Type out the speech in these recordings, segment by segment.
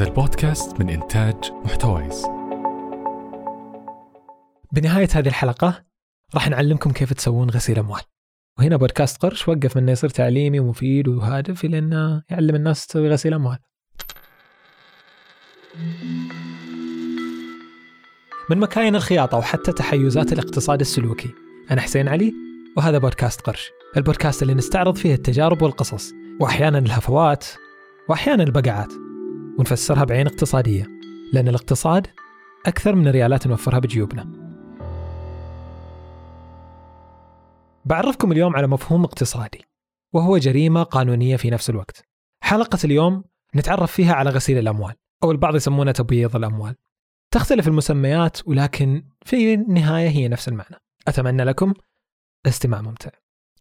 هذا البودكاست من إنتاج محتويس. بنهاية هذه الحلقة راح نعلمكم كيف تسوون غسيل أموال. وهنا بودكاست قرش وقف من انه يصير تعليمي ومفيد وهادف إلى أنه يعلم الناس تسوي غسيل أموال. من مكاين الخياطة وحتى تحيزات الاقتصاد السلوكي أنا حسين علي وهذا بودكاست قرش. البودكاست اللي نستعرض فيه التجارب والقصص وأحيانا الهفوات وأحيانا البقعات ونفسرها بعين اقتصادية لأن الاقتصاد أكثر من الريالات نوفرها بجيوبنا. بعرفكم اليوم على مفهوم اقتصادي وهو جريمة قانونية في نفس الوقت. حلقة اليوم نتعرف فيها على غسيل الأموال أو البعض يسمونه تبييض الأموال. تختلف المسميات ولكن في النهاية هي نفس المعنى. أتمنى لكم استماع ممتع.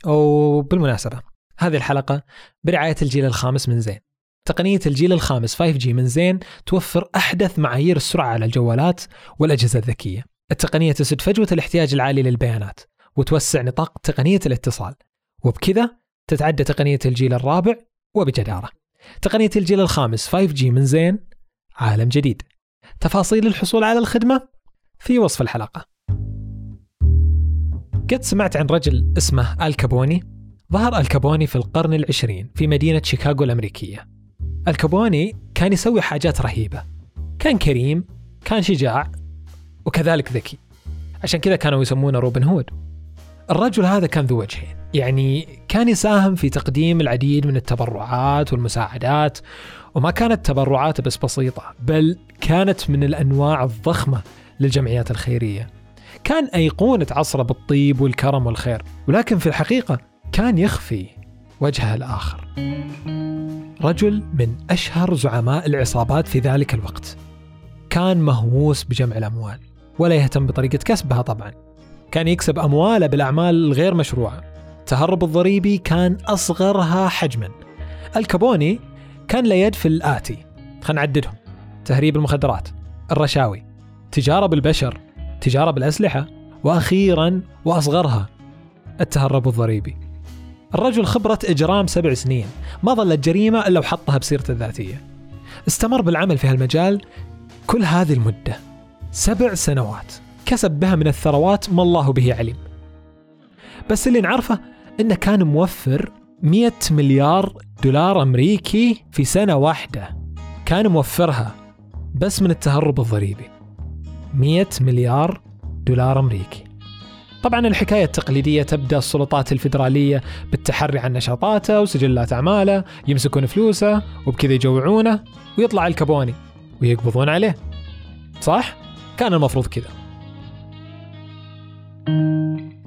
وبالمناسبة هذه الحلقة برعاية الجيل الخامس من زين. تقنية الجيل الخامس 5G من زين توفر أحدث معايير السرعة على الجوالات والأجهزة الذكية. التقنية تسد فجوة الاحتياج العالي للبيانات وتوسع نطاق تقنية الاتصال وبكذا تتعدى تقنية الجيل الرابع وبجدارة. تقنية الجيل الخامس 5G من زين عالم جديد. تفاصيل الحصول على الخدمة في وصف الحلقة. قد سمعت عن رجل اسمه آل كابوني ظهر آل كابوني في القرن العشرين في مدينة شيكاغو الأمريكية. آل كابوني كان يسوي حاجات رهيبة. كان كريم كان شجاع وكذلك ذكي. عشان كذا كانوا يسمونه روبن هود. الرجل هذا كان ذو وجهين. يعني كان يساهم في تقديم العديد من التبرعات والمساعدات وما كانت تبرعات بس بسيطة بل كانت من الأنواع الضخمة للجمعيات الخيرية. كان أيقونة عصره بالطيب والكرم والخير ولكن في الحقيقة كان يخفي. وجهه الآخر. رجل من أشهر زعماء العصابات في ذلك الوقت. كان مهووس بجمع الأموال ولا يهتم بطريقة كسبها طبعا. كان يكسب أمواله بالأعمال الغير مشروعة. التهرب الضريبي كان أصغرها حجما. الكابوني كان له في الآتي. خلينا نعددهم. تهريب المخدرات. الرشاوي. تجارة بالبشر. تجارة بالأسلحة. وأخيرا وأصغرها. التهرب الضريبي. الرجل خبرة إجرام سبع سنين ما ظلت جريمة إلا وحطها بسيرته الذاتية. استمر بالعمل في هالمجال كل هذه المدة سبع سنوات. كسب بها من الثروات ما الله به عليم. بس اللي نعرفه إنه كان موفر 100 مليار دولار أمريكي في سنة واحدة. كان موفرها بس من التهرب الضريبي. 100 مليار دولار أمريكي. طبعا الحكاية التقليدية تبدأ السلطات الفيدرالية بالتحري عن نشاطاته وسجلات أعماله يمسكون فلوسه وبكذا يجوعونه ويطلع الكابوني ويقبضون عليه. صح؟ كان المفروض كذا.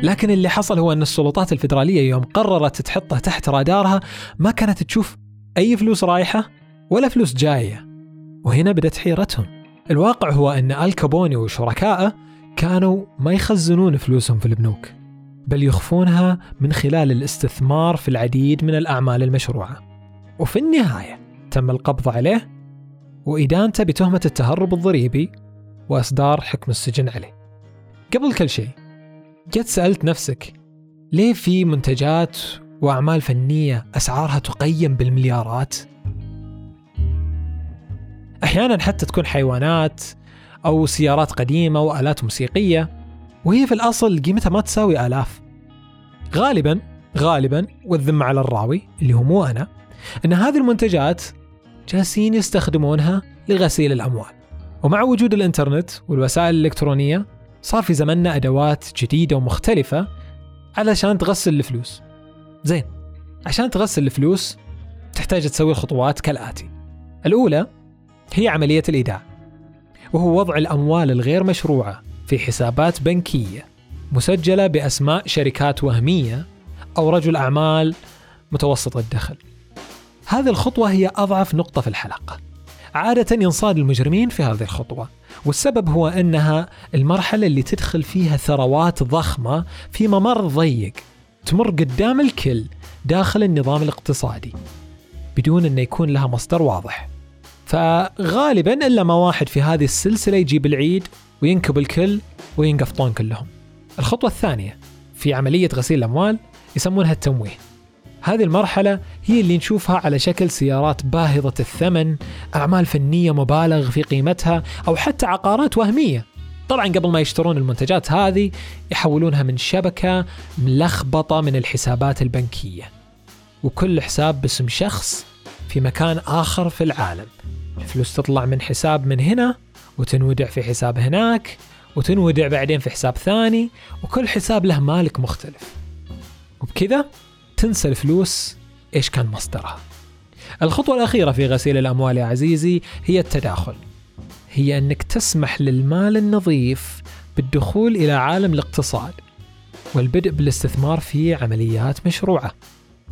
لكن اللي حصل هو أن السلطات الفيدرالية يوم قررت تحطه تحت رادارها ما كانت تشوف أي فلوس رايحة ولا فلوس جاية وهنا بدأت حيرتهم. الواقع هو أن الكابوني وشركائه كانوا ما يخزنون فلوسهم في البنوك بل يخفونها من خلال الاستثمار في العديد من الأعمال المشروعة وفي النهاية تم القبض عليه وإدانته بتهمة التهرب الضريبي وإصدار حكم السجن عليه قبل كل شيء جت سألت نفسك ليه في منتجات وأعمال فنية أسعارها تقيم بالمليارات؟ أحيانا حتى تكون حيوانات أو سيارات قديمة وآلات موسيقية. وهي في الأصل قيمتها ما تساوي آلاف. غالبا غالبا والذمة على الراوي اللي هو مو أنا أن هذه المنتجات جالسين يستخدمونها لغسيل الأموال. ومع وجود الإنترنت والوسائل الإلكترونية صار في زمننا أدوات جديدة ومختلفة علشان تغسل الفلوس. زين عشان تغسل الفلوس تحتاج تسوي الخطوات كالآتي. الأولى هي عملية الإيداع. وهو وضع الأموال الغير مشروعة في حسابات بنكية مسجلة بأسماء شركات وهمية أو رجل أعمال متوسط الدخل. هذه الخطوة هي أضعف نقطة في الحلقة. عادة ينصاد المجرمين في هذه الخطوة والسبب هو أنها المرحلة اللي تدخل فيها ثروات ضخمة في ممر ضيق تمر قدام الكل داخل النظام الاقتصادي بدون أن يكون لها مصدر واضح. فغالبا إلا ما واحد في هذه السلسلة يجيب العيد وينكب الكل وينقفطون كلهم الخطوة الثانية في عملية غسيل الأموال يسمونها التمويه هذه المرحلة هي اللي نشوفها على شكل سيارات باهظة الثمن، أعمال فنية مبالغ في قيمتها، أو حتى عقارات وهمية. طبعا قبل ما يشترون المنتجات هذه يحولونها من شبكة ملخبطة من الحسابات البنكية. وكل حساب باسم شخص في مكان آخر في العالم. الفلوس تطلع من حساب من هنا وتنودع في حساب هناك وتنودع بعدين في حساب ثاني وكل حساب له مالك مختلف. وبكذا تنسى الفلوس إيش كان مصدرها. الخطوة الأخيرة في غسيل الأموال يا عزيزي هي التداخل. هي أنك تسمح للمال النظيف بالدخول إلى عالم الاقتصاد والبدء بالاستثمار في عمليات مشروعة.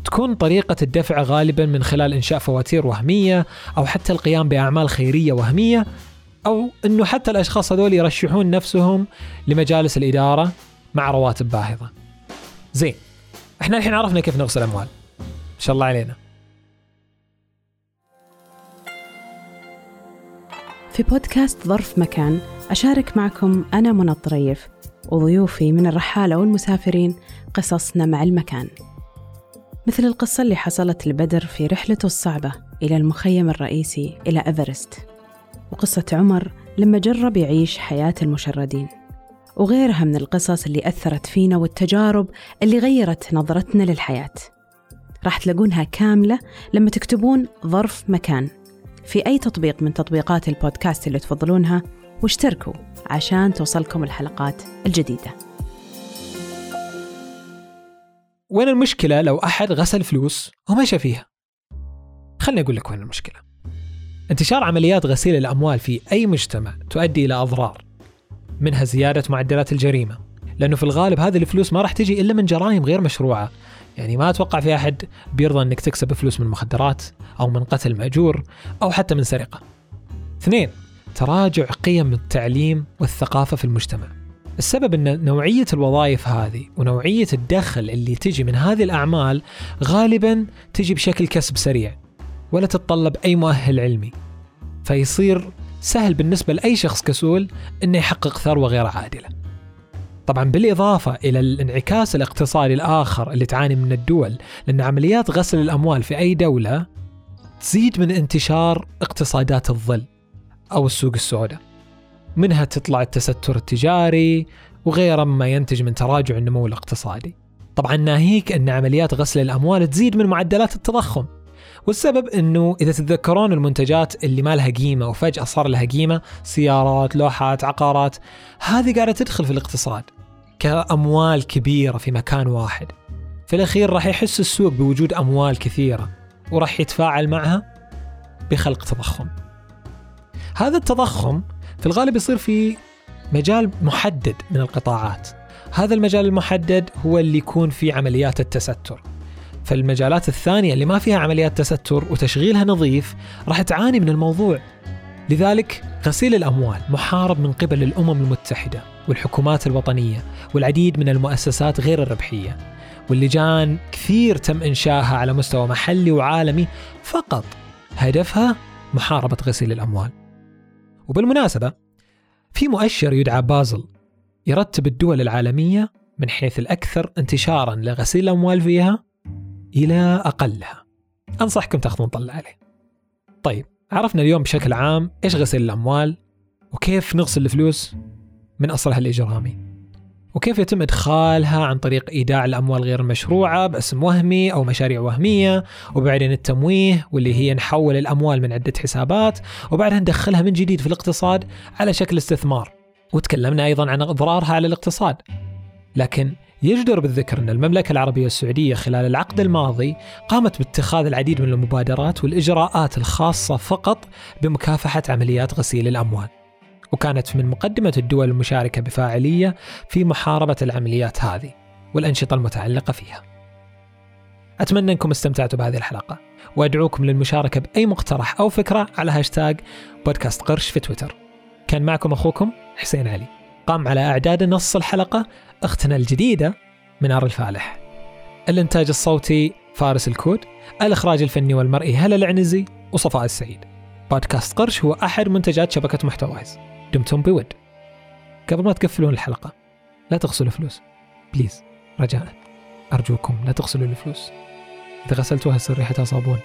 تكون طريقة الدفع غالبا من خلال إنشاء فواتير وهمية أو حتى القيام بأعمال خيرية وهمية أو أنه حتى الأشخاص هذول يرشحون نفسهم لمجالس الإدارة مع رواتب باهظة. زين إحنا الحين عرفنا كيف نغسل أموال. ان شاء الله علينا. في بودكاست ظرف مكان أشارك معكم أنا منى الطريف وضيوفي من الرحالة والمسافرين قصصنا مع المكان. مثل القصة اللي حصلت لبدر في رحلته الصعبة إلى المخيم الرئيسي إلى إيفرست. وقصة عمر لما جرب يعيش حياة المشردين. وغيرها من القصص اللي أثرت فينا والتجارب اللي غيرت نظرتنا للحياة. راح تلاقونها كاملة لما تكتبون ظرف مكان في أي تطبيق من تطبيقات البودكاست اللي تفضلونها واشتركوا عشان توصلكم الحلقات الجديدة. وين المشكلة لو أحد غسل فلوس ومشى فيها؟ خلني أقول لك وين المشكلة. انتشار عمليات غسيل الأموال في أي مجتمع تؤدي إلى أضرار منها زيادة معدلات الجريمة لأنه في الغالب هذه الفلوس ما راح تجي إلا من جرائم غير مشروعة. يعني ما أتوقع في أحد بيرضى أنك تكسب فلوس من مخدرات أو من قتل مأجور أو حتى من سرقة. اثنين تراجع قيم التعليم والثقافة في المجتمع. السبب أن نوعية الوظائف هذه ونوعية الدخل اللي تجي من هذه الأعمال غالبا تجي بشكل كسب سريع ولا تتطلب أي مؤهل علمي. فيصير سهل بالنسبة لأي شخص كسول أنه يحقق ثروة غير عادلة. طبعا بالإضافة إلى الانعكاس الاقتصادي الآخر اللي تعاني من الدول لأن عمليات غسل الأموال في أي دولة تزيد من انتشار اقتصادات الظل أو السوق السوداء. منها تطلع التستر التجاري وغيرها مما ينتج من تراجع النمو الاقتصادي طبعا ناهيك أن عمليات غسل الأموال تزيد من معدلات التضخم والسبب إنه إذا تتذكرون المنتجات اللي ما لها قيمة وفجأة صار لها قيمة سيارات، لوحات، عقارات، هذه قاعدة تدخل في الاقتصاد كأموال كبيرة في مكان واحد. في الأخير راح يحس السوق بوجود أموال كثيرة وراح يتفاعل معها بخلق تضخم. هذا التضخم في الغالب يصير في مجال محدد من القطاعات. هذا المجال المحدد هو اللي يكون فيه عمليات التستر. فالمجالات الثانية اللي ما فيها عمليات تستر وتشغيلها نظيف راح تعاني من الموضوع لذلك غسيل الأموال محارب من قبل الأمم المتحدة والحكومات الوطنية والعديد من المؤسسات غير الربحية واللجان كثير تم إنشائها على مستوى محلي وعالمي فقط هدفها محاربة غسيل الأموال وبالمناسبة في مؤشر يدعى بازل يرتب الدول العالمية من حيث الأكثر انتشارا لغسيل الأموال فيها إلى أقلها. أنصحكم تأخذون طلع عليه. طيب عرفنا اليوم بشكل عام إيش غسيل الأموال وكيف نغسل الفلوس من أصلها الإجرامي. وكيف يتم إدخالها عن طريق إيداع الأموال غير المشروعة باسم وهمي أو مشاريع وهمية؟ وبعدين التمويه واللي هي نحول الأموال من عدة حسابات وبعدها ندخلها من جديد في الاقتصاد على شكل استثمار. وتكلمنا أيضا عن أضرارها على الاقتصاد لكن يجدر بالذكر أن المملكة العربية السعودية خلال العقد الماضي قامت باتخاذ العديد من المبادرات والإجراءات الخاصة فقط بمكافحة عمليات غسيل الأموال. وكانت من مقدمة الدول المشاركة بفاعلية في محاربة العمليات هذه والأنشطة المتعلقة فيها. أتمنى أنكم استمتعتوا بهذه الحلقة وأدعوكم للمشاركة بأي مقترح أو فكرة على هاشتاج بودكاست قرش في تويتر. كان معكم أخوكم حسين علي. قام على إعداد نص الحلقة أختنا الجديدة منار الفالح. الإنتاج الصوتي فارس الكود. الإخراج الفني والمرئي هلا العنزي وصفاء السعيد. بودكاست قرش هو أحد منتجات شبكة محتوايز. دمتم بود. قبل ما تقفلون الحلقة لا تغسلوا فلوس بليز رجاء أرجوكم لا تغسلوا الفلوس. إذا غسلتوها تصير ريحتها صابون